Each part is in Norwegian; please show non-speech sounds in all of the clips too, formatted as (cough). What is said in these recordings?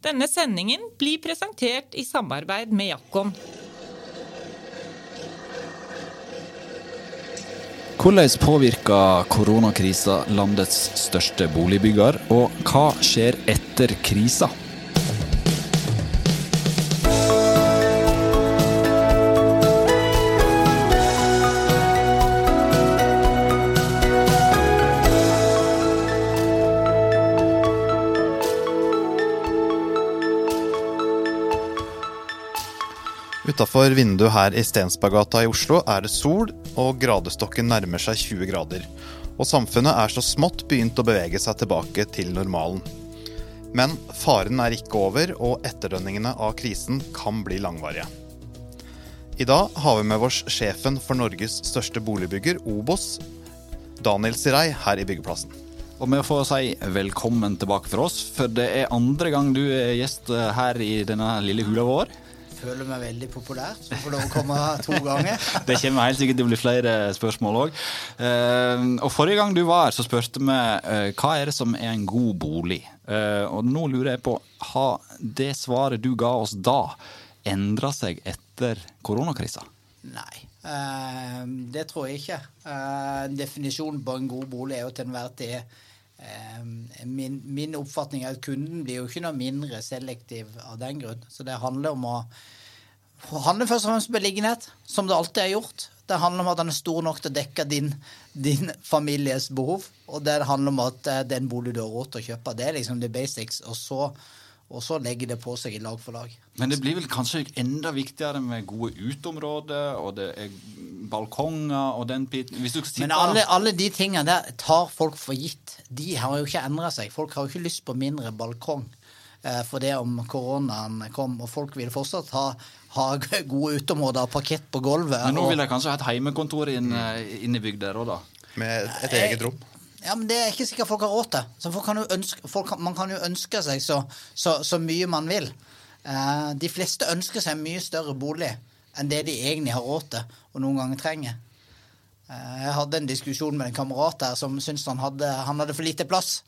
Denne sendingen blir presentert i samarbeid med Jakkon. Hvordan påvirker koronakrisa landets største boligbygger, og hva skjer etter krisa? Utafor vinduet her i Stensberggata i Oslo er det sol, og gradestokken nærmer seg 20 grader. Og samfunnet er så smått begynt å bevege seg tilbake til normalen. Men faren er ikke over, og etterdønningene av krisen kan bli langvarige. I dag har vi med oss sjefen for Norges største boligbygger, Obos, Daniel Sirei, her i byggeplassen. Og vi får si velkommen tilbake for oss, for det er andre gang du er gjest her i denne lille hula vår. Føler meg veldig populær, så får lov å komme to ganger. (laughs) Det kommer helt sikkert til å bli flere spørsmål òg. og forrige gang du var her, så spurte vi eh, hva er det som er en god bolig. Eh, og nå lurer jeg på, har det svaret du ga oss da, endra seg etter koronakrisa? Nei, eh, det tror jeg ikke. Eh, definisjonen på en god bolig er jo til enhver tid eh, min, min oppfatning er at kunden blir jo ikke noe mindre selektiv av den grunn. Så det handler om å handler først og fremst om beliggenhet, som det alltid har gjort. Det handler om at den er stor nok til å dekke din, din families behov. Og det handler om at den det er en bolig du har råd til å kjøpe. Det er liksom the basics. Og så, og så legger det på seg i lag for lag. Men det blir vel kanskje enda viktigere med gode uteområder, og det er balkonger og den biten Men alle, alle, de tingene der tar folk for gitt. De har jo ikke endra seg. Folk har jo ikke lyst på mindre balkong eh, for det om koronaen kom, og folk vil fortsatt ha, ha (laughs) gode uteområder og parkett på gulvet. Men nå vil de kanskje ha et heimekontor inn, innebygd der òg, da? Med et eget rom? Ja, men Det er ikke sikkert folk har råd til. Så kan ønske, folk, man kan jo ønske seg så, så, så mye man vil. Eh, de fleste ønsker seg en mye større bolig enn det de egentlig har råd til og noen ganger trenger. Eh, jeg hadde en diskusjon med en kamerat her som syntes han hadde, han hadde for lite plass.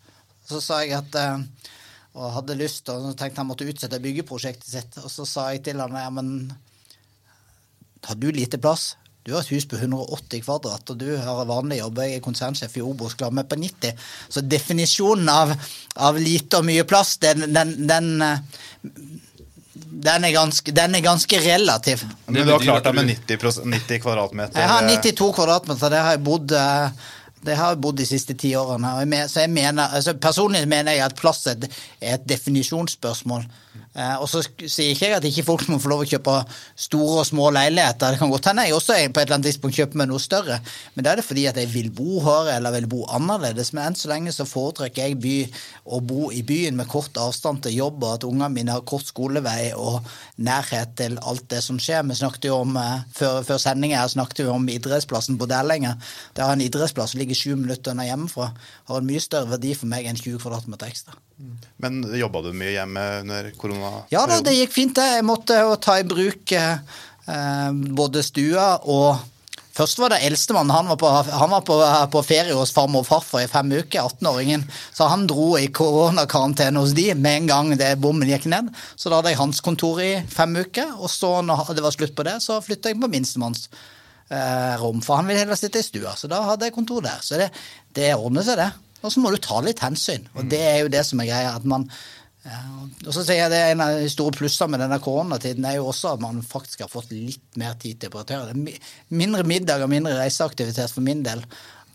Så sa jeg at eh, og hadde lyst, og tenkte han måtte utsette byggeprosjektet sitt. Og så sa jeg til han ja, men har du lite plass? Du har et hus på 180 kvadrat, og du har vanlig jobb. Jeg er konsernsjef i Obos, med på 90. Så definisjonen av, av lite og mye plass, den, den, den, den, er ganske, den er ganske relativ. Men du har klart deg med 90, 90 kvadratmeter? Jeg har 92 kvadratmeter. Det har jeg bodd det har jeg bodd de siste ti årene. Så jeg mener, altså personlig mener jeg at plass er et definisjonsspørsmål. Eh, og så sier ikke jeg at ikke folk må få lov å kjøpe store og små leiligheter. Det kan godt hende jeg også på et eller annet tidspunkt kjøper meg noe større, men da er det fordi at jeg vil bo her eller vil bo annerledes. Men enn så lenge så foretrekker jeg by, å bo i byen med kort avstand til jobb, og at ungene mine har kort skolevei og nærhet til alt det som skjer. Vi snakket jo om, eh, Før, før sendinga her snakket vi om idrettsplassen på Dælenga. Der har en idrettsplass som ligger sju minutter unna hjemmefra. Har en mye større verdi for meg enn 20 kvadratmeter ekstra. Men jobba du mye hjemme under korona? Ja da, det gikk fint. Jeg måtte ta i bruk eh, både stua og Først var det eldstemann. Han var, på, han var på, på, ferie hos farmor og farfar i fem uker, 18-åringen. Så han dro i koronakarantene hos de med en gang det bommen gikk ned. Så da hadde jeg hans kontor i fem uker, og så når det var slutt på det, så flytta jeg på minstemanns eh, rom. For han ville heller sitte i stua, så da hadde jeg kontor der. Så det, det ordner seg, det. Og så må du ta litt hensyn. Og det er jo det som er greia. at man og så sier jeg det En av de store plussene med denne koronatiden er jo også at man faktisk har fått litt mer tid til prioritere. Mindre middag og mindre reiseaktivitet for min del,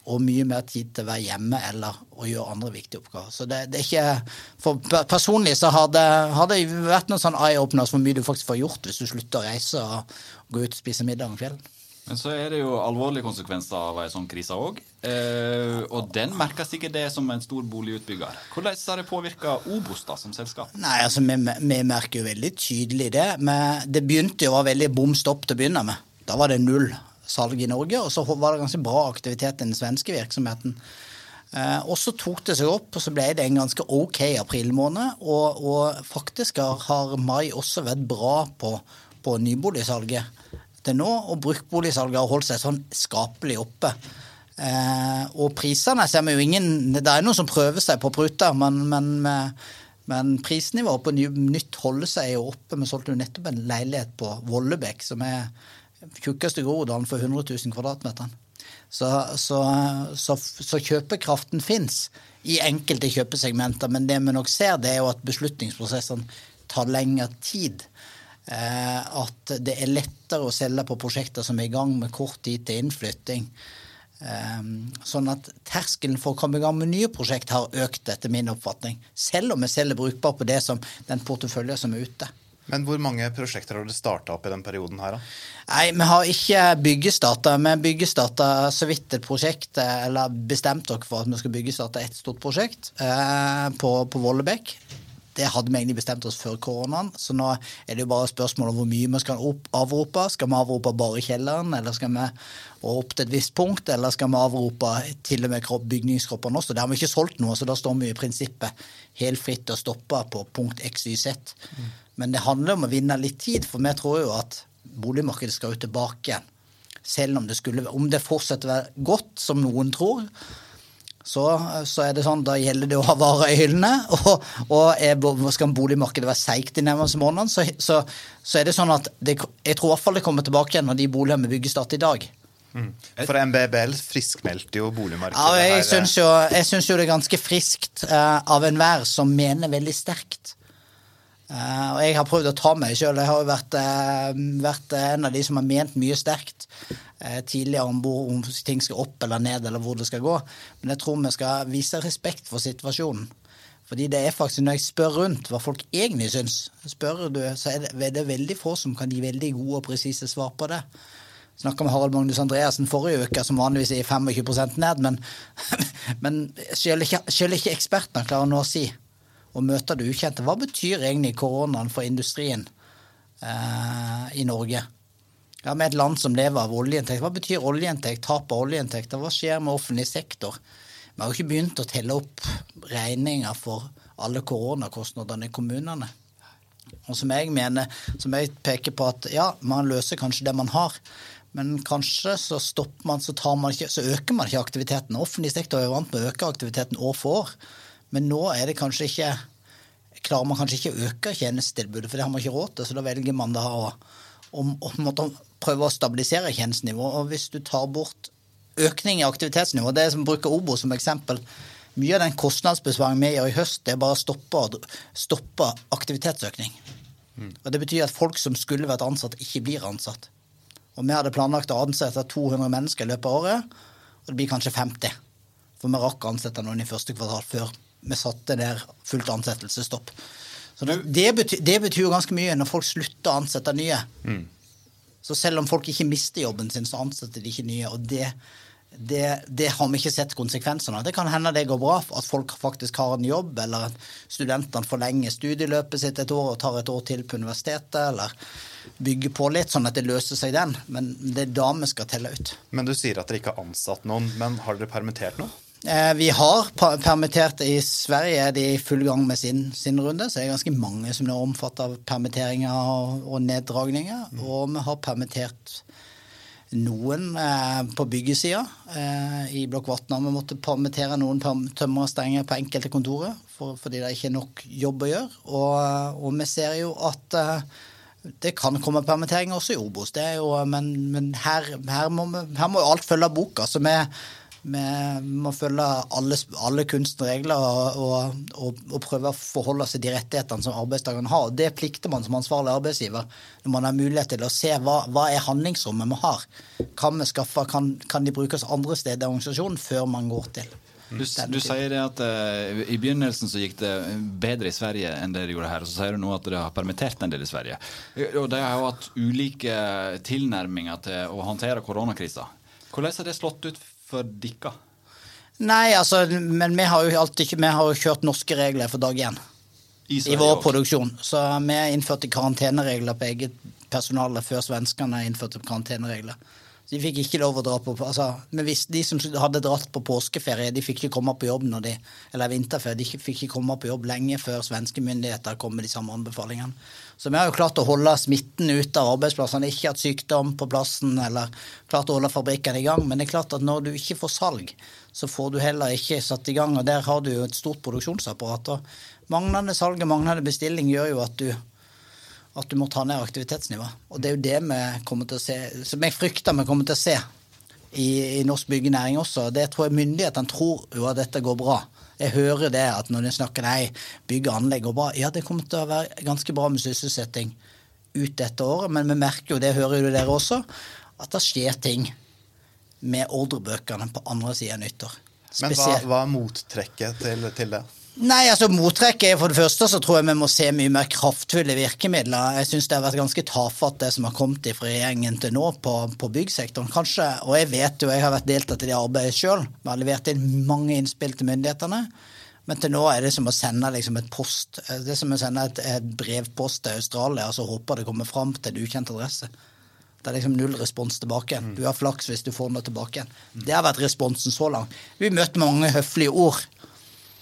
og mye mer tid til å være hjemme eller å gjøre andre viktige oppgaver. Så det, det er ikke, for Personlig så har det, har det vært noen sånn eye-openers hvor mye du faktisk får gjort hvis du slutter å reise og gå ut og spise middag om kvelden. Men så er det jo alvorlige konsekvenser av en sånn krise òg. Eh, og den merker sikkert det som en stor boligutbygger. Hvordan har det påvirka Obos da, som selskap? Nei, altså Vi, vi merker jo veldig tydelig det. Men det begynte jo å være veldig bom stopp til å begynne med. Da var det null salg i Norge, og så var det ganske bra aktivitet i den svenske virksomheten. Eh, og så tok det seg opp, og så ble det en ganske ok april måned. Og, og faktisk har, har mai også vært bra på, på nyboligsalget til nå, og bruktboligsalget har holdt seg sånn skapelig oppe. Eh, og prisene ser vi jo ingen Det er noen som prøver seg på pruter, men, men Men prisnivået på nytt holder seg jo oppe. Vi solgte jo nettopp en leilighet på Vollebekk, som er tjukkeste Groruddalen for 100 000 kvadratmeter. Så, så, så, så kjøpekraften fins i enkelte kjøpesegmenter, men det vi nok ser, det er jo at beslutningsprosessene tar lengre tid. Eh, at det er lettere å selge på prosjekter som er i gang med kort tid til innflytting. Eh, sånn at terskelen for å komme i gang med nye prosjekt har økt, etter min oppfatning. Selv om vi selger brukbart på det som den porteføljen som er ute. Men hvor mange prosjekter har dere starta opp i den perioden her, da? Nei, vi har ikke byggestarta. Vi byggestarta så vidt et prosjekt, eller bestemt dere for at vi skal byggestarte et stort prosjekt eh, på, på Vollebekk. Det hadde vi egentlig bestemt oss før koronaen, så nå er det jo bare spørsmål om hvor mye vi skal avrope. Skal vi avrope bare kjelleren, eller skal vi opp til et visst punkt, eller skal vi avrope til og med bygningskroppene også? Det har vi ikke solgt noe, så da står vi i prinsippet helt fritt å stoppe på punkt XYZ. Mm. Men det handler om å vinne litt tid, for vi tror jo at boligmarkedet skal jo tilbake igjen. Selv om det, skulle, om det fortsetter å være godt, som noen tror, så, så, er det sånn, da gjelder det å ha varer i hyllene. (laughs) Og, og er, skal boligmarkedet være seigt de nærmeste månedene, så, så, så, er det sånn at det, jeg tror i hvert fall det kommer tilbake igjen når de boligene vi bygger starter i dag. Mm. For MBBL friskmeldte jo boligmarkedet. Ja, jeg syns jo, jo, det er ganske friskt uh, av enhver som mener veldig sterkt og jeg har prøvd å ta meg sjøl. Jeg har jo vært, uh, vært, en av de som har ment mye sterkt uh, tidligere om hvor om ting skal opp eller ned, eller hvor det skal gå. Men jeg tror vi skal vise respekt for situasjonen. Fordi det er faktisk, når jeg spør rundt hva folk egentlig syns, spør du, så er det, er det veldig få som kan gi veldig gode og presise svar på det. Snakka med Harald Magnus Andreassen forrige uke, som vanligvis er 25% ned, men, (laughs) men selv, ikke, selv ikke ekspertene klarer nå å si og møter det ukjente. Hva betyr egentlig koronaen for industrien eh, i Norge? Ja, Med et land som lever av oljeinntekt, hva betyr oljeinntekt, tap av oljeinntekter? Hva skjer med offentlig sektor? Vi har jo ikke begynt å telle opp regninger for alle koronakostnadene i kommunene. Og som jeg mener, som jeg peker på at ja, man løser kanskje det man har. Men kanskje så stopper man, så, man ikke, så øker man ikke aktiviteten. Offentlig sektor er vant med å øke aktiviteten år for år. Men nå er det kanskje ikke klarer man kanskje ikke å øke tjenestetilbudet, for det har man ikke råd til. Så da velger man da å, å, å prøve å stabilisere tjenestenivået. Og hvis du tar bort økning i aktivitetsnivå, det er som bruker Obo som eksempel Mye av den kostnadsbesvaringen vi gjør i høst, det er bare å stoppe, stoppe aktivitetsøkning. Mm. Og Det betyr at folk som skulle vært ansatt, ikke blir ansatt. Og Vi hadde planlagt å ansette 200 mennesker i løpet av året, og det blir kanskje 50. For vi rakk å ansette noen i første kvartal før vi satte der fullt ansettelsesstopp. Så det, det, betyr, det, betyr, jo ganske mye når folk slutter å ansette nye. Mm. Så selv om folk ikke mister jobben sin, så ansetter de ikke nye. Og det, det, det, har vi ikke sett konsekvensene av. Det kan hende det går bra, at folk faktisk har en jobb, eller at studentene forlenger studieløpet sitt et år og tar et år til på universitetet, eller bygger på litt, sånn at det løser seg den. Men det er da vi skal telle ut. Men du sier at dere ikke har ansatt noen, men har dere permittert noen? Eh, vi har permittert i Sverige, er de i full gang med sin, sin, runde. Så det er ganske mange som er omfattet av permitteringer og, og neddragninger. Mm. Og vi har permittert noen eh, på byggesida. Eh, I Blokk Vatna vi måtte permittere noen tømmerstenger på enkelte kontorer for, fordi det ikke er nok jobb å gjøre. Og, og vi ser jo at eh, det kan komme permitteringer også i Obos, jo, men, men her, her, må vi, her, må alt følge boka. så vi vi må følge alle, alle kunstregler og, og, og, og, prøve å forholde seg til rettighetene som arbeidstakerne har. Det plikter man som ansvarlig arbeidsgiver når man har mulighet til å se hva, hva er handlingsrommet vi har. Kan, vi skaffe, kan, kan de brukes andre steder i organisasjonen før man går til? Du, du, sier det at uh, I begynnelsen så gikk det bedre i Sverige enn det det gjorde her. og Så sier du nå at det har permittert en del i Sverige. Og De har jo hatt ulike tilnærminger til å håndtere koronakrisa. Hvordan har det slått ut for dere? Nei, altså, men vi har jo alltid vi har jo kjørt norske regler for dag én. I, I vår også. produksjon. Så vi innførte karanteneregler på eget personale før svenskene innførte karanteneregler. Så de fikk ikke lov å dra på altså, De som hadde dratt på påskeferie, de fikk ikke komme på jobb når de, eller vinterferie, de fikk ikke komme på jobb lenge før svenske myndigheter kom med de samme anbefalingene. Så vi har jo klart å holde smitten ute av arbeidsplassene. Ikke hatt sykdom på plassen eller klart å holde fabrikkene i gang. Men det er klart at når du ikke får salg, så får du heller ikke satt i gang. Og der har du jo et stort produksjonsapparat. og Manglende salg og manglende bestilling gjør jo at du, at du må ta ned aktivitetsnivået. Og det er jo det vi kommer til å se, som jeg frykter vi kommer til å se i, i norsk byggenæring også. Det tror jeg myndighetene tror jo at dette går bra. Jeg hører det at når de snakker nei, bygg og anlegg går bra. Ja, det kommer til å være ganske bra med sysselsetting ut dette året, men vi merker jo, det hører jo dere også, at det skjer ting med ordrebøkene på andre sida av nyttår. Men hva, hva er mottrekket til, til det? Nei, altså mottrekket er for det første så tror jeg vi må se mye mer kraftfulle virkemidler. Jeg syns det har vært ganske tafatt det som har kommet fra regjeringen til nå på, på byggsektoren. Kanskje, og jeg vet jo, jeg har vært deltatt i det arbeidet sjøl. Vi har levert inn mange innspill til myndighetene. Men til nå er det som å sende liksom et post, det er som å sende et, et brevpost til Australia og så håper det kommer fram til en ukjent adresse. Det er liksom null respons tilbake. igjen. Du har flaks hvis du får noe tilbake. igjen. Det har vært responsen så langt. Vi møter mange høflige ord.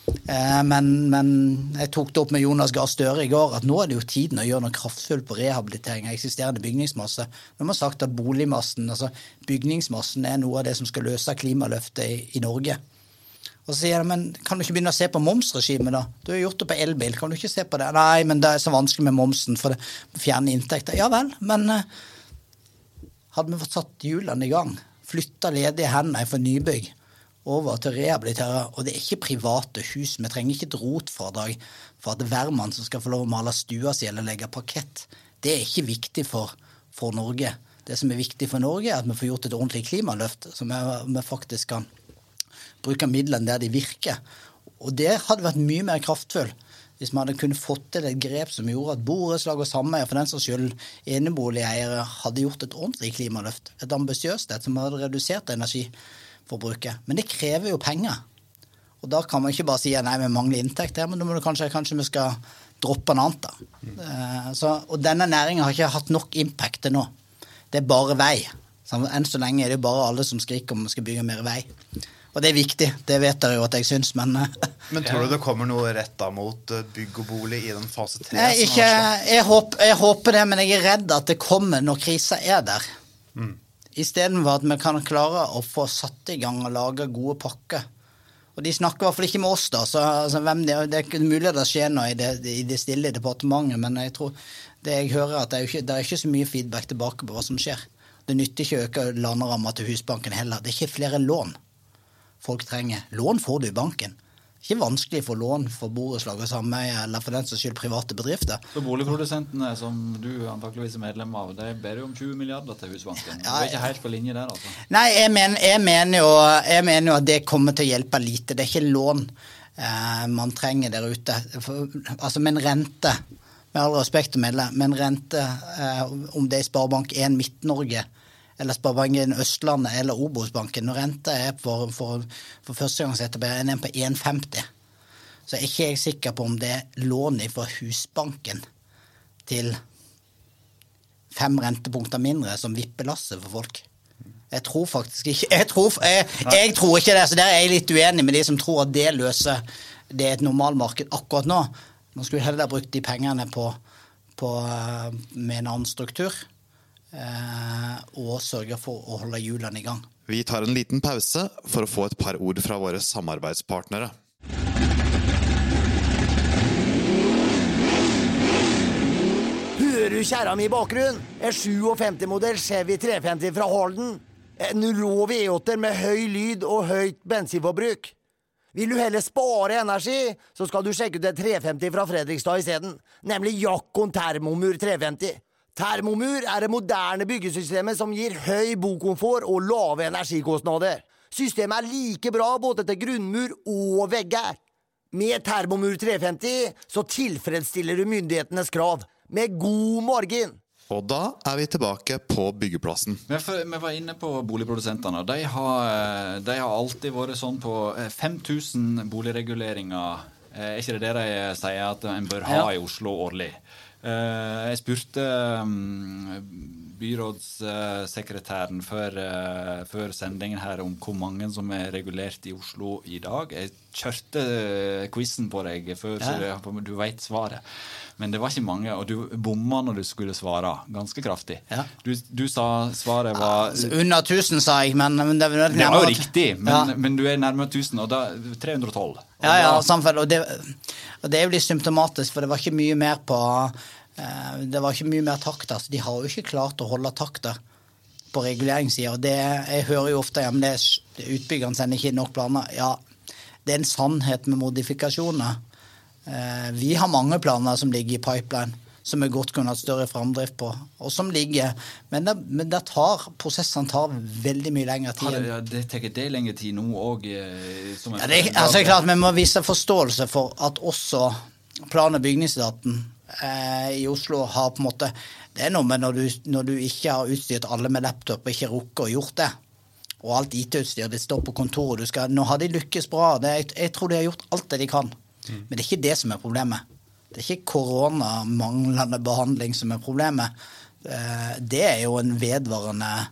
Eh, Men, men jeg tok det opp med Jonas Gahr Støre i går at nå er det jo tiden å gjøre noe kraftfullt på rehabilitering av eksisterende bygningsmasse. Nå har sagt at boligmassen, altså bygningsmassen er noe av det som skal løse klimaløftet i, i Norge. Og så sier jeg, men kan du ikke begynne å se på momsregimet, da? Du har gjort det på elbil, kan du ikke se på det? Nei, men det er så vanskelig med momsen, for det fjerner inntekter. Ja vel, men eh, hadde vi fått satt hjulene i gang, flytta ledige hender fra nybygg over til å rehabilitere, og det er ikke private hus, vi trenger ikke et rotfradrag for at hvermann som skal få lov å male stua si eller legge parkett, det er ikke viktig for, for Norge. Det som er viktig for Norge, er at vi får gjort et ordentlig klimaløft, så vi, vi faktisk kan bruke midlene der de virker. Og det hadde vært mye mer kraftfull hvis vi hadde kunnet fått til et grep som gjorde at borettslag og sameier, for den saks skyld eneboligeiere, hadde gjort et ordentlig klimaløft. Et ambisiøst et som hadde redusert energiforbruket. Men det krever jo penger. Og da kan man ikke bare si nei, vi mangler inntekt her, men da må du kanskje, kanskje vi skal droppe noe annet. da. Mm. Så, og denne næringa har ikke hatt nok impact til nå. Det er bare vei. Så enn så lenge er det bare alle som skriker om vi skal bygge mer vei. Og det er viktig, det vet dere jo at jeg syns, men eh, Men tror du det kommer noe retta mot eh, bygg og bolig i den fase tre? jeg, jeg, håper, jeg håper det, men jeg er redd at det kommer når krisa er der. Mm. Istedenfor at vi kan klare å få satt i gang og lage gode pakker. Og de snakker i hvert fall ikke med oss, da. Så altså, det, det er mulig det skjer noe i det, i det stille departementet, men jeg tror det jeg hører, at det er, ikke, det er ikke så mye feedback tilbake på hva som skjer. Det nytter ikke å øke låneramma til Husbanken heller. Det er ikke flere lån folk trenger. Lån får du i banken. Ikke vanskelig å få lån for borettslag og sameie eller for den saks skyld private bedrifter. Så boligprodusentene som du antakeligvis er medlem av, de ber jo om 20 milliarder til Husbanken. Du er ikke helt på linje der, altså. Nei, jeg mener, jeg mener, jo, jeg mener jo at det kommer til å hjelpe lite. Det er ikke lån eh, man trenger der ute. For, altså en rente, med all respekt å melde, med en rente, eh, om det er Sparebank1 Midt-Norge eller Sparebanken Østlandet eller Obos-banken, når renta er for, for, for førstegangsetablereren er på 1,50, så er ikke jeg sikker på om det er lån fra Husbanken til fem rentepunkter mindre som vipper lasset for folk. Jeg tror faktisk ikke Jeg tror, jeg, jeg tror ikke det, så der er jeg litt uenig med de som tror at det løser det er et normalmarked akkurat nå. Man skulle heller brukt de pengene på, på eh, med en annen struktur. Eh, Og sørge for å holde hjulene i gang. Vi tar en liten pause for å få et par ord fra våre samarbeidspartnere. Hører du kjerra mi i bakgrunnen? En 57-modell Chevy 350 fra Halden. En rå V8 med høy lyd og høyt bensinforbruk. Vil du heller spare energi, så skal du sjekke ut en 350 fra Fredrikstad isteden. Nemlig Jakkon Termomur 350. Thermomur er det moderne byggesystemet som gir høy bokomfort og lave energikostnader. Systemet er like bra både til grunnmur og vegger. Med Termomur 350 så tilfredsstiller du myndighetenes krav, med god margin. Og da er vi tilbake på byggeplassen. Vi var inne på boligprodusentene. De har, de har alltid vært sånn på eh, 5000 boligreguleringer. Eh, Er ikke det det de sier at en bør ha i Oslo årlig? Eh, jeg spurte um, byrådssekretæren før, eh, før sendingen her om hvor mange som er regulert i Oslo i dag. Jeg kjørte eh, quizen på deg før, så du veit svaret. Men det var ikke mange, og du bomma når du skulle svare. Ganske kraftig. Ja. Du, du sa svaret var ja, Under 1000, sa jeg, men, men det, det, Det var jo riktig, men, Ja. men du er nærmere 1000, og da 312. Og Ja, ja, samfunn, og, det, og det er jo litt symptomatisk, for det var ikke mye mer på Det var ikke mye mer takter. Så de har jo ikke klart å holde takter på reguleringssida. Jeg hører jo ofte ja, men det er utbyggerne sender ikke nok planer. Ja, det er en sannhet med modifikasjoner. Eh, vi har mange planer som ligger i pipeline, som vi godt kunne hatt større framdrift på, og som ligger Men det, men det tar, prosessene tar veldig mye lengre tid. Ja, det tar det lengre tid nå òg? Ja, det, altså, klart Vi må vise forståelse for at også plan- og bygningsetaten eh, i Oslo har på en måte Det er noe med når du, når du ikke har utstyrt alle med laptop og ikke rukket å gjort det, og alt IT-utstyr ditt står på kontoret du skal, Nå har de lykkes bra. Det, jeg, jeg tror de har gjort alt det de kan. Men det er ikke det som er problemet. Det er ikke koronamanglende behandling som er problemet. Eh, Det er jo en vedvarende eh,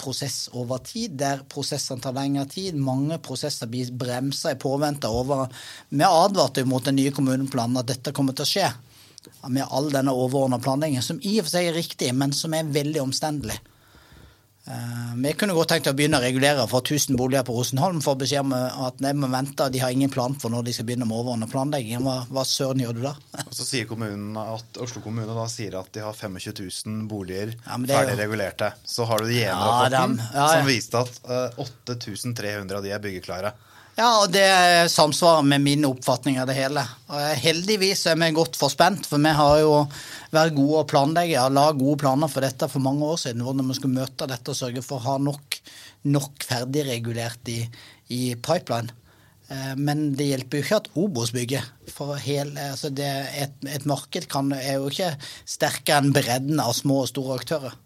prosess over tid, der prosessene tar lengre tid. Mange prosesser blir bremsa i påvente over Vi advarte jo mot den nye kommuneplanen at dette kommer til å skje. Med all denne overordna planleggingen, som i og for seg er riktig, men som er veldig omstendelig. Eh, Vi kunne godt tenkt å begynne å regulere for 1000 boliger på Rosenholm. Får beskjed om at nei, må vente, de har ingen plan for når de skal begynne med overordna planlegging. Hva, hva søren gjør du da? (laughs) Og så sier kommunen at Oslo kommune da sier at de har 25 000 boliger Ja, er jo- ferdig regulerte. Så har du Ja, Jena-rapporten ja, ja. som viste at eh, 8300 av de er byggeklare. Ja, og det samsvarer med min oppfatning av det hele. Heldigvis er vi godt forspent, for vi har jo vært gode å planlegge og la gode planer for dette for mange år siden, hvordan vi skulle møte dette og sørge for å ha nok, nok ferdigregulert i, i pipeline. Eh, Men det hjelper jo ikke at Obos bygger. For hele, altså det, et, et marked kan, er jo ikke sterkere enn bredden av små og store aktører.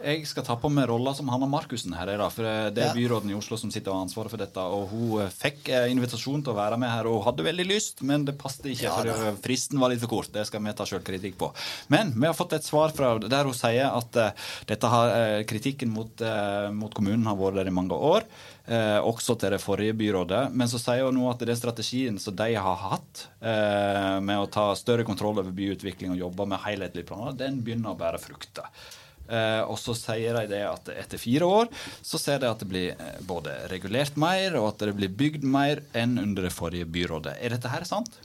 Jeg skal ta på meg rolla som Hanna Markussen her, da, for eh, det er byråden i Oslo som sitter og har ansvaret for dette. Og hun eh, fikk eh, invitasjon til å være med her, og hun hadde veldig lyst, men det passet ikke. For fristen var litt for kort. Det skal vi ta sjølkritikk på. Men vi har fått et svar fra der hun sier at dette har, kritikken mot, mot kommunen har vært der i mange år. Eh, også til det forrige byrådet. Men så sier hun nå at den strategien som de har hatt eh, med å ta større kontroll over byutvikling og jobbe med helhetlige planer, den begynner å bære frukter. Eh, og så sier de det at etter fire år så ser de at det blir eh, både regulert mer og at det blir bygd mer enn under det forrige byrådet. Er dette her sant?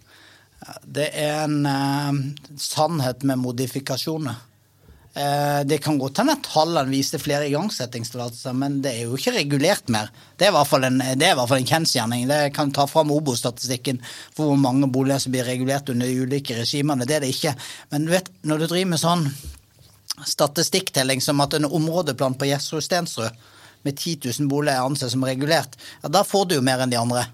Det er en eh, sannhet med modifikasjoner. Eh, det kan godt hende at tallene viser flere igangsettingstillatelser, men det er jo ikke regulert mer. Det er i hvert fall en, det en kjensgjerning. Det kan ta fram Obo-statistikken for hvor mange boliger som blir regulert under de ulike regimene. Det er det ikke. Men du vet, når du driver med sånn statistikktelling som at en områdeplan på Gjesrud Stensrud med 10 000 boliger anses som regulert, ja, da får du jo mer enn de andre.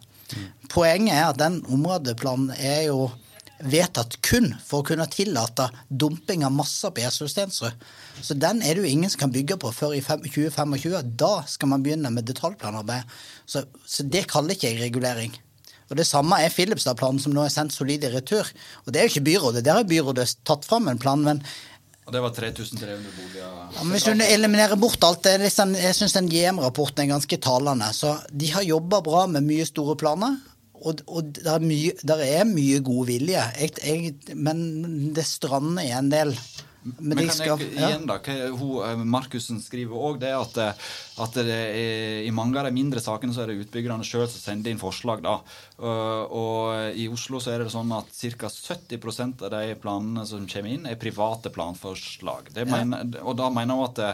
Poenget er at den områdeplanen er jo vedtatt kun for å kunne tillate dumping av masser på Gjesrud Stensrud. Så den er det jo ingen som kan bygge på før i 2025. Da skal man begynne med detaljplanarbeid. Så, så det kaller ikke jeg regulering. Og Det samme er Filipstad-planen, som nå er sendt solid i retur. Og Det er jo ikke byrådet. Der har byrådet tatt fram en plan, men Og det var 3300 boliger. ja, men hvis du eliminerer bort alt det, sånn- Jeg syns den JM-rapporten er ganske talende. Så de har jobba bra med mye store planer. Og, og der, er er mye god vilje, jeg, jeg, men det strander i en del. Men, Men kan skal- jeg igjen da, hun, eh, Markussen skriver òg det at, eh, at det er, i mange av de mindre sakene så er det utbyggerne sjøl som sender inn forslag. da. Og, og i Oslo så er det sånn at ca. 70% av de planene som kommer inn, er private planforslag. Det mener, og da mener hun at eh,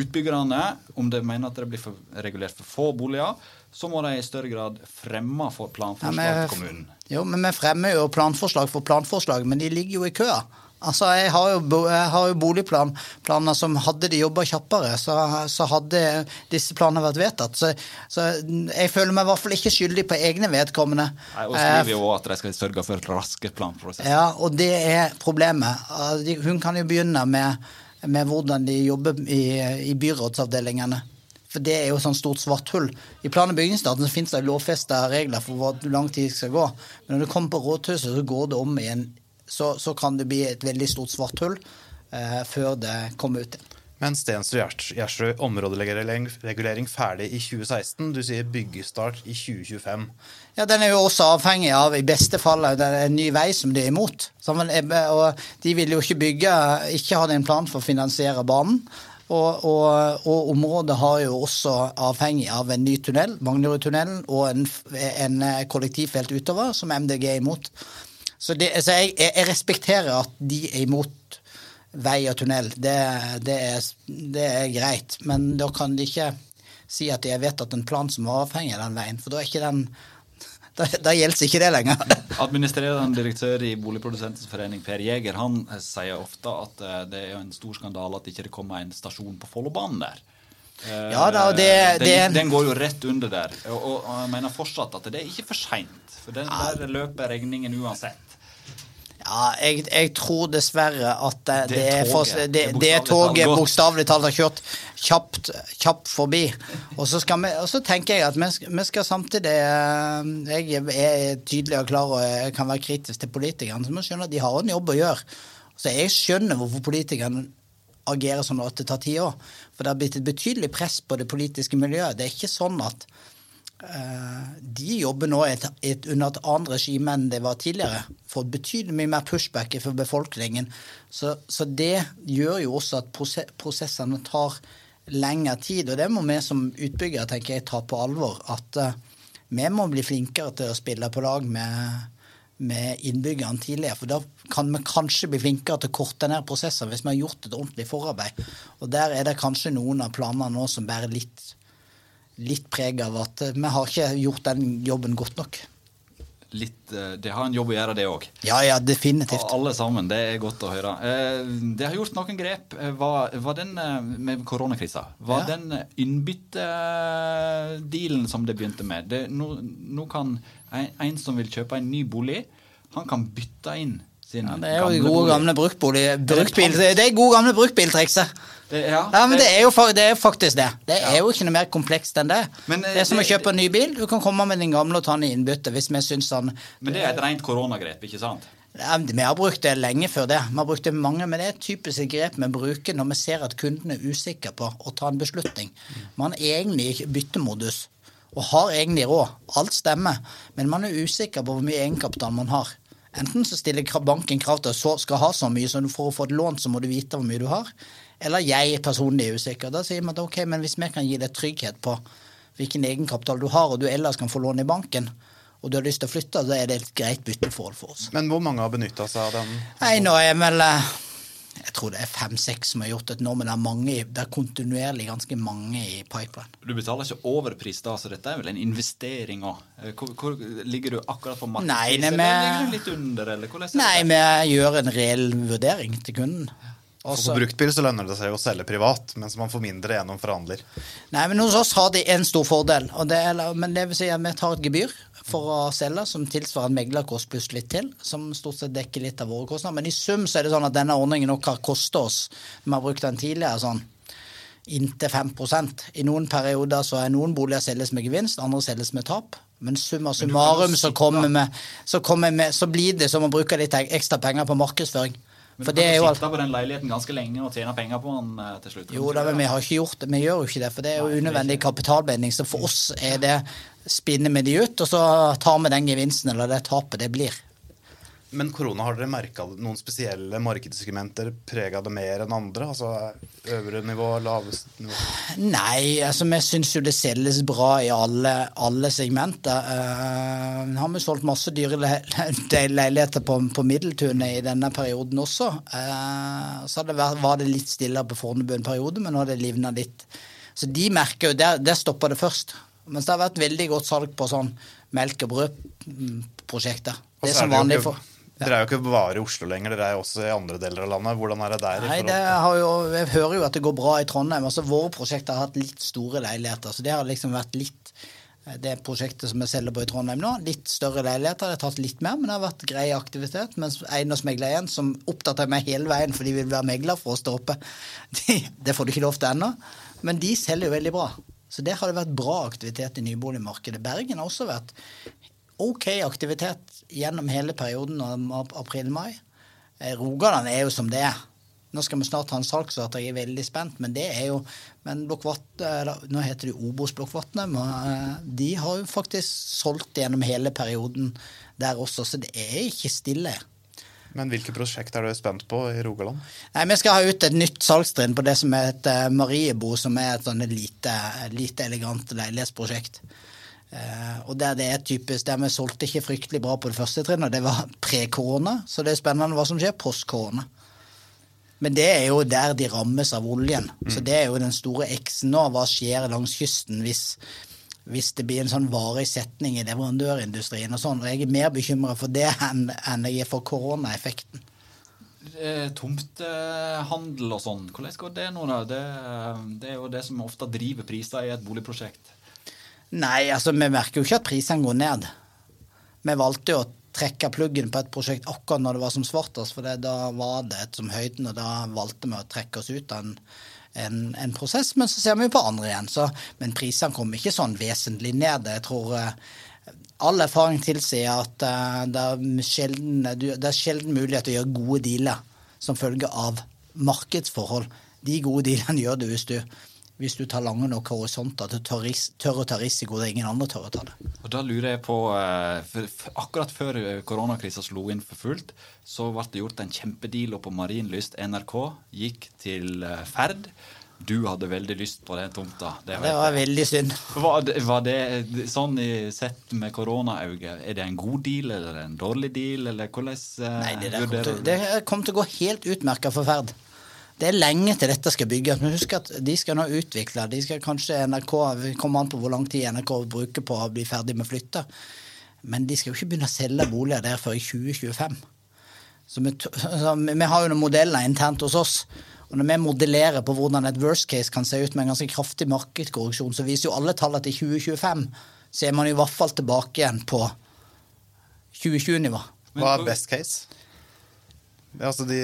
utbyggerne, om de mener at det blir for, regulert for få boliger, så må de i større grad fremme for planforslag Ja, men- til kommunen. Jo, men vi fremmer jo planforslag for planforslag, men de ligger jo i køa. Altså, Jeg har jo, jeg har jo boligplaner som hadde de jobba kjappere, så, så hadde disse planene vært vedtatt. Så, så jeg føler meg i hvert fall ikke skyldig på egne vedkommende. Nei, og Eh, skriver jo også at de skal sørge for raske planprosesser. Ja, og det er problemet. Ah, Hun kan jo begynne med, med hvordan de jobber i, i byrådsavdelingene. For det er jo sånn stort svart hull. I plan- og bygningsstaten så finnes det lovfesta regler for hvor lang tid det skal gå. Men når du kommer på rådhuset, så går det om i en så, så kan det bli et veldig stort svart hull eh, før det kommer ut igjen. Men Stensrud Gjers- Gjersrud, områderegulering ferdig i 2016. Du sier byggestart i 2025. Ja, Den er jo også avhengig av i beste fall at det er en ny vei som de er imot. Er- Og de vil jo ikke bygge, ikke hadde en plan for å finansiere banen. Og, og, og området har jo også avhengig av en ny tunnel, Manglerudtunnelen, og en, en kollektivfelt utover, som MDG er imot. Så, det, så jeg, jeg respekterer at de er imot vei og tunnel. Det, det, er, det er greit. Men da kan de ikke si at de har vedtatt en plan som avhenger avhengig av den veien, for da er ikke den da, da gjelder ikke det lenger. (laughs) Administrerende direktør i Boligprodusentens forening, Per Jæger, han sier ofte at eh, det er en stor skandale at ikke det kommer en stasjon på Follobanen der. Eh, Ja da, det- den, det- den går jo rett under der. Og, og, og jeg mener fortsatt at det er ikke for seint. For den, der løper regningen uansett. Ja, jeg, jeg tror dessverre at det, Det det, er for, det, det toget bokstavelig talt har kjørt kjapt, kjapt forbi. Og så, vi, og så tenker jeg at vi skal, vi skal samtidig eh, Jeg er tydelig og klar og jeg kan være kritisk til politikerne, så må skjønne at de har en jobb å gjøre. Så jeg skjønner hvorfor politikerne agerer at det tar tid år. For det har blitt et betydelig press på det politiske miljøet. Det er ikke sånn at de jobber nå et, et, under et annet regime enn det var tidligere. Får betydelig mye mer pushback for befolkningen. Så, så det gjør jo også at prosessene tar lengre tid. Og det må vi som utbyggere tenker jeg, ta på alvor. At uh, vi må bli flinkere til å spille på lag med, med innbyggerne tidligere. For da kan vi kanskje bli flinkere til å korte ned prosesser hvis vi har gjort et ordentlig forarbeid. Og der er det kanskje noen av planene nå som bærer litt litt preg av at eh, vi har ikke gjort den jobben godt nok. Litt, eh, det har en jobb å gjøre, det òg. Ja, ja, definitivt. Alle sammen. Det er godt å høre. Eh, Det har gjort noen grep. Var, var den med koronakrisa Var Ja. den innbyttedealen som det begynte med det, nå, nå kan en, en som vil kjøpe en ny bolig, han kan bytte inn sin Ja, det er jo gode gamle. Bruktbil, det er gode gamle bruktbiltrikset. Det, ja, Ja, men det er jo det er faktisk det. Det er jo ikke noe mer komplekst enn det. Men, eh, det er som å kjøpe en ny bil. Du kan komme med din gamle og ta den i innbytte hvis vi syns han men det er et rent koronagrep, ikke sant? Ja, Vi har brukt det lenge før det. Vi har brukt det mange, Men det er et typisk grep vi bruker når vi ser at kunden er usikker på å ta en beslutning. Man er egentlig i byttemodus og har egentlig råd. Alt stemmer. Men man er usikker på hvor mye egenkapital man har. Enten så stiller banken krav til at du skal ha så mye, så for å få et lån så må du vite hvor mye du har. Eller jeg personlig er usikker. Da sier man at ok, men hvis vi kan gi deg trygghet på hvilken egenkapital du har, og du ellers kan få lån i banken, og du har lyst til å flytte, da er det et greit bytteforhold for oss. Men hvor mange har benytta seg av den? Nei, nå er vel eh, Jeg tror det er fem-seks som har gjort det nå, men det er, mange, det er kontinuerlig ganske mange i pipeline. Du betaler ikke overpris da, så dette er vel en investering òg. Hvor, hvor ligger du akkurat på markedspris, Nei, nei, eller men- ligger du litt under, eller er Nei, vi gjør en reell vurdering til kunden. For Også- på bruktbil så lønner det seg å selge privat, mens man får mindre gjennom forhandler. Nei, men hos oss har de en stor fordel, og det er, men det vil si at vi tar et gebyr for å selge, som tilsvarer en meglerkost pluss litt til, som stort sett dekker litt av våre kostnader. Men i sum så er det sånn at denne ordningen nok har kostet oss, vi har brukt den tidligere, sånn inntil 5% I noen perioder så er noen boliger selges med gevinst, andre selges med tap. Men summa summarum så, kommer vi, så, kommer vi, så blir det som å bruke litt ekstra penger på markedsføring. Men For du kan jo sitte på den leiligheten ganske lenge og tjene penger på den eh, til slutt. Jo da, men vi har ikke gjort det. Vi gjør jo ikke det, for det er jo Nei, unødvendig kapitalbinding. Så for oss er det spinner vi de ut, og så tar vi den gevinsten eller det tapet det blir. Men korona, har dere merka noen spesielle markedssegmenter prega det mer enn andre? Altså øvre nivå, laveste nivå? Nei, altså vi syns jo det selges bra i alle, alle segmenter. Uh, har vi solgt masse dyre le le (laughs) leiligheter på, på Middeltunet i denne perioden også. Uh, så det vært, var det litt stillere på Fornebu en periode, men nå har det livna litt. Så de merker jo Der, der stopper det først. Mens det har vært veldig godt salg på sånn melk- og brødprosjekter. Det er som vanlig for Dere er jo ikke bare i Oslo lenger, dere er jo også i andre deler av landet. Hvordan er det der? Nei, det har jo, Jeg hører jo at det går bra i Trondheim. altså Våre prosjekter har hatt litt store leiligheter. så Det har liksom vært litt det prosjektet som vi selger på i Trondheim nå. Litt større leiligheter. Det har tatt litt mer, men det har vært grei aktivitet. Mens Eiendomsmegler 1, som oppdaterer meg hele veien for de vil være megler for oss der oppe, (laughs) de, det får du ikke lov til ennå. Men de selger jo veldig bra. Så der har det vært bra aktivitet i nyboligmarkedet. Bergen har også vært ok aktivitet gjennom hele perioden av april-mai. Eh, Rogaland er jo som det er. Nå skal vi snart ha en salgsart, jeg er veldig spent, men det er jo men Nå heter det Obos Blokkvatnet, eh, de har jo faktisk solgt gjennom hele perioden der også, så det er ikke stille. Men hvilke prosjekt er du spent på i Rogaland? Nei, Vi skal ha ut et nytt salgstrinn på det som heter Mariebo, som er et sånn lite, lite elegant leilighetsprosjekt. Eh, og der det er typisk, der Vi solgte ikke fryktelig bra på det første trinnet, det var pre-korona, så det er spennende hva som skjer post-korona. Men det er jo der de rammes av oljen. Så det er jo den store X-en nå. Hva skjer langs kysten hvis, hvis det blir en sånn varig setning i leverandørindustrien og sånn. Og jeg er mer bekymra for det enn, enn jeg er for koronaeffekten. Eh, Tomtehandel og sånn, hvordan går det nå? da? Det, det er jo det som ofte driver priser i et boligprosjekt. Nei, altså vi merker jo ikke at prisene går ned. Vi valgte jo å trekke pluggen på et prosjekt akkurat når det var som svartest, for det, da var det et som høyden, og da valgte vi å trekke oss ut av en, en, en prosess. Men så ser vi jo på andre igjen. Så, men prisene kommer ikke sånn vesentlig ned. Jeg tror eh, all erfaring tilsier at eh, det, er sjelden, det er sjelden mulighet til å gjøre gode dealer som følge av markedsforhold. De gode dealene gjør du hvis du, hvis du tar lange nok horisonter til å tør, å ta risiko der ingen andre tør å ta det. Og da lurer jeg på, eh, Akkurat før eh, koronakrisa slo inn for fullt, så ble det gjort en kjempedeal på Marienlyst. NRK gikk til eh, Ferd. Du hadde veldig lyst på den tomta. Det Det var veldig synd. Var det, var det sånn sett med koronaøyne? Er det en god deal eller en dårlig deal, eller hvordan Nei, det, der kommer til, det kom til å gå helt utmerka for Ferd. Det er lenge til dette skal bygges. Men husk at de skal nå utvikle. De skal kanskje NRK kommer an på hvor lang tid NRK bruker på å bli ferdig med flytta. Men de skal jo ikke begynne å selge boliger der før i 2025. Så vi, så vi har jo noen modeller internt hos oss. Og når vi modellerer på hvordan et worst case kan se ut med en ganske kraftig markedskorreksjon, så viser jo alle tallene til 2025. Så er man i hvert fall tilbake igjen på 2020-nivå. Hva er best case? Altså de,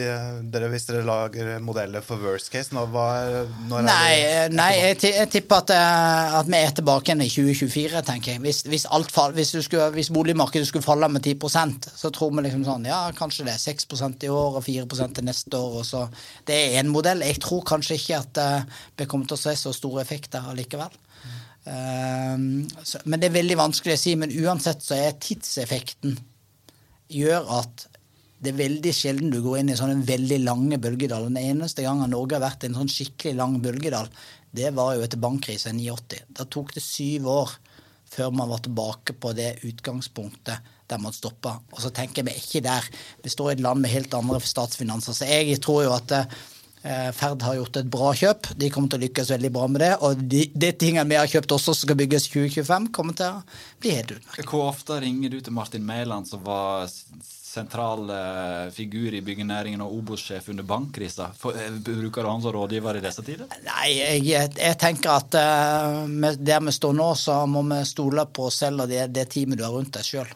dere, hvis dere lager modeller for worst case, nå, hva er, når Nei, er nei jeg, jeg tipper at, eh, at vi er tilbake igjen i 2024, tenker jeg. Hvis, hvis, fall, hvis, du skulle, hvis boligmarkedet skulle falle med 10% så tror vi liksom sånn Ja, kanskje det er 6 i år og 4 til neste år. Og så. Det er én modell. Jeg tror kanskje ikke at eh, det kommer til å se så store effekter allikevel. Um, så, men det er veldig vanskelig å si. Men uansett så er tidseffekten gjør at det er veldig sjelden du går inn i sånne veldig lange bølgedaler. Den eneste gangen Norge har vært i en sånn skikkelig lang bølgedal, det var jo etter bankkrisen i 1980. Da tok det syv år før man var tilbake på det utgangspunktet der man stoppa. Og så tenker vi ikke der. Vi står i et land med helt andre statsfinanser. Så jeg tror jo at eh, Ferd har gjort et bra kjøp. De kommer til å lykkes veldig bra med det. Og de, de tingene vi har kjøpt også som skal bygges 2025, kommer til å bli helt utmerket. Hvor ofte ringer du til Martin Mæland, som var sentral eh, figur i byggenæringen og Obos-sjef under bankkrisa? Eh, Bruker du han som rådgiver i disse tider? Nei, jeg, jeg tenker at uh, med der vi står nå, så må vi stole på selv og det, det teamet du har rundt deg sjøl.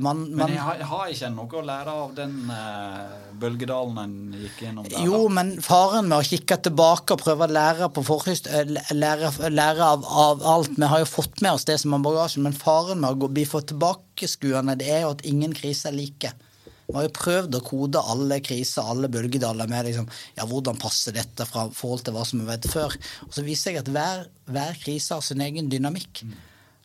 Man, Men jeg har, jeg har ikke noe å lære av den eh, bølgedalen en gikk gjennom der. jo, men faren med å kikke tilbake og prøve å lære på forhyst, eh, lære, lære av, av alt Vi har jo fått med oss det som er bagasjen, men faren med å gå, bli for tilbakeskuende, det er jo at ingen krise er like. Vi har jo prøvd å kode alle kriser, alle bølgedaler med liksom, ja, hvordan passer dette fra forhold til hva som vi vet før. Og så viser jeg at hver, hver krise har sin egen dynamikk.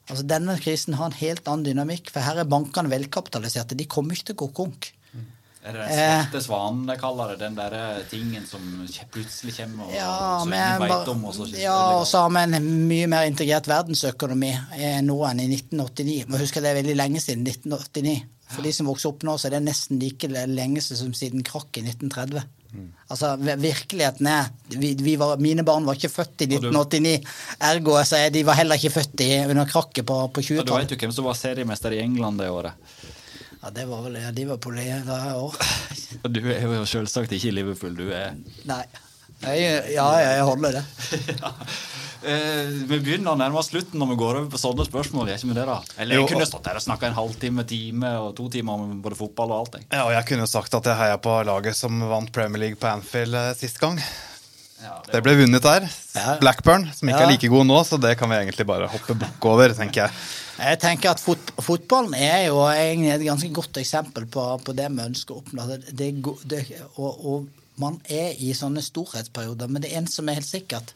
Altså Denne krisen har en helt annen dynamikk, for her er bankene velkapitaliserte. De kommer ikke til å gå konk. Er det den Eh. svarte svanen de kaller det? Den derre tingen som plutselig kommer og Ja, som men ingen bare- om? Og så ja, og så har vi en mye mer integrert verdensøkonomi eh, nå enn i 1989. Må huske det er veldig lenge siden 1989. For de som vokser opp nå, så er det nesten like lenge som siden krakk i 1930. Altså, Virkeligheten er vi, vi var, Mine barn var ikke født i 1989. Ergo så er de var heller ikke født i, under krakket på, på Ja, du vet jo hvem som var seriemester i England det året. Ja, det var vel ja, Liverpool i det år. Du er jo selvsagt ikke i Liverpool, du er Nei. Jeg, ja, jeg holder det. (laughs) ja. Eh, Vi begynner å nærme slutten når vi går over på sånne spørsmål. Jeg, det da? Eller jeg Jo, kunne stått der og snakka en halvtime, time og to timer om både fotball og alt. Jeg. Ja, og jeg kunne sagt at jeg heia på laget som vant Premier League på Anfield eh, sist gang. Ja, Det ble vunnet der. Ja. Blackburn, som ikke Ja. er like god nå, så det kan vi egentlig bare hoppe bukk over, tenker jeg. Jeg tenker at fot Fotballen er jo egentlig et ganske godt eksempel på, på det vi ønsker å oppnå. Det, det, det, og, og, man er i sånne storhetsperioder. Men det eneste som er helt sikkert,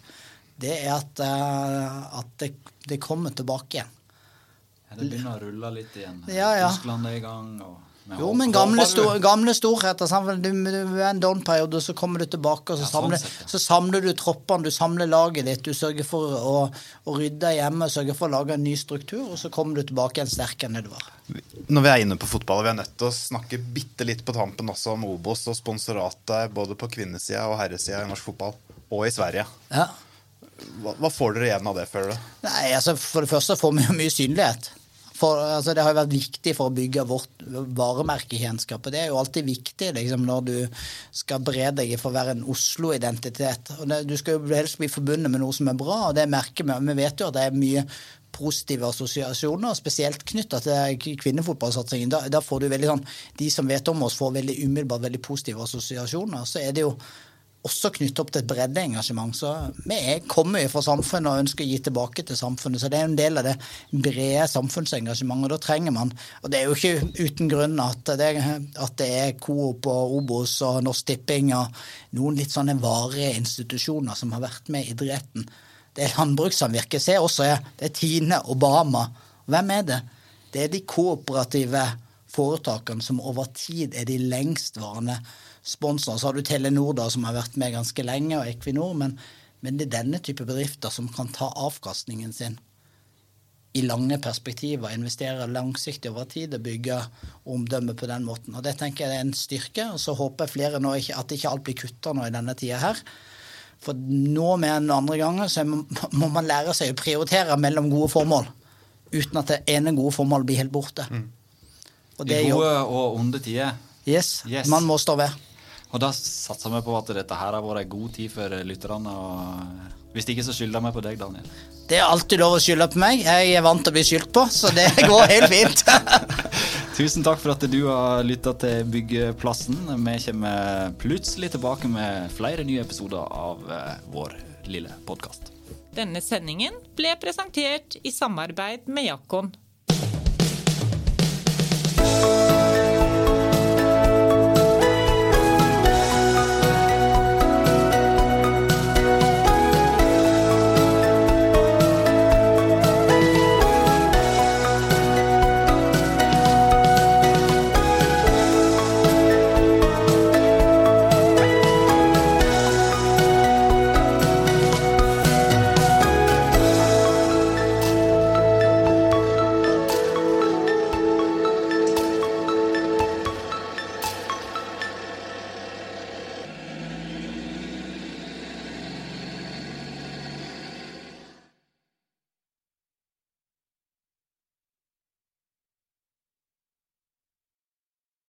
det er at, uh, at det, det, kommer tilbake igjen. Ja, det begynner å rulle litt igjen. Ja, ja. Tyskland er i gang. og... Jo, men gamle, stor, gamle storheter. Du, du er en down-periode, så kommer du tilbake, og så, ja, sånn samler, sett, ja. så samler du troppene, du samler laget ditt. Du sørger for å, å rydde hjemme, sørger for å lage en ny struktur, og så kommer du tilbake igjen sterkere enn det du var. Når vi er inne på fotball, vi er nødt til å snakke bitte litt på tampen også om Obos og sponsoratet både på kvinnesida og herresida i norsk fotball, og i Sverige. Ja. Hva, hva, får dere igjen av det, føler du? Nei, altså For det første får vi jo mye synlighet. For, altså, det har jo vært viktig for å bygge vårt varemerkekjennskap. Det er jo alltid viktig liksom, når du skal bre deg for å være en Oslo-identitet. Du skal jo helst bli forbundet med noe som er bra, og det merker vi. Vi vet jo at det er mye positive assosiasjoner, spesielt knytta til kvinnefotballsatsingen. Da, da, får du veldig sånn, De som vet om oss, får veldig umiddelbart veldig positive assosiasjoner. Så er det jo også knyttet opp til et breddeengasjement. Så vi kommer jo fra samfunnet og ønsker å gi tilbake til samfunnet. Så det er en del av det brede samfunnsengasjementet. Og da trenger man Og det er jo ikke uten grunn at det, at det er Coop og Obos og Norsk Tipping og noen litt sånne varige institusjoner som har vært med i idretten. Det er landbrukssamvirket. Se også, det er Tine Obama. Hvem er det? Det er de kooperative foretakene som over tid er de lengstvarende sponsorer. Så har du Telenor, da, som har vært med ganske lenge, og Equinor. Men, men det er denne type bedrifter som kan ta avkastningen sin i lange perspektiver, investere langsiktig over tid og bygge omdømme på den måten. Og Det tenker jeg er en styrke. og Så håper jeg flere nå ikke, at ikke alt blir kutta nå i denne tida her. For nå mer enn andre ganger så må man lære seg å prioritere mellom gode formål. Uten at det ene gode formålet blir helt borte. Mm. I gode og onde tider. Yes. yes. Man må stå ved. Og da satser vi på at dette her har vært en god tid for lytterne. og Hvis ikke, så skylder vi på deg, Daniel. Det er alltid lov å skylde på meg. Jeg er vant til å bli skyldt på, så det går helt fint. (laughs) Tusen takk for at du har lytta til Byggeplassen. Vi kommer plutselig tilbake med flere nye episoder av eh, vår lille podkast. Denne sendingen ble presentert i samarbeid med Jakon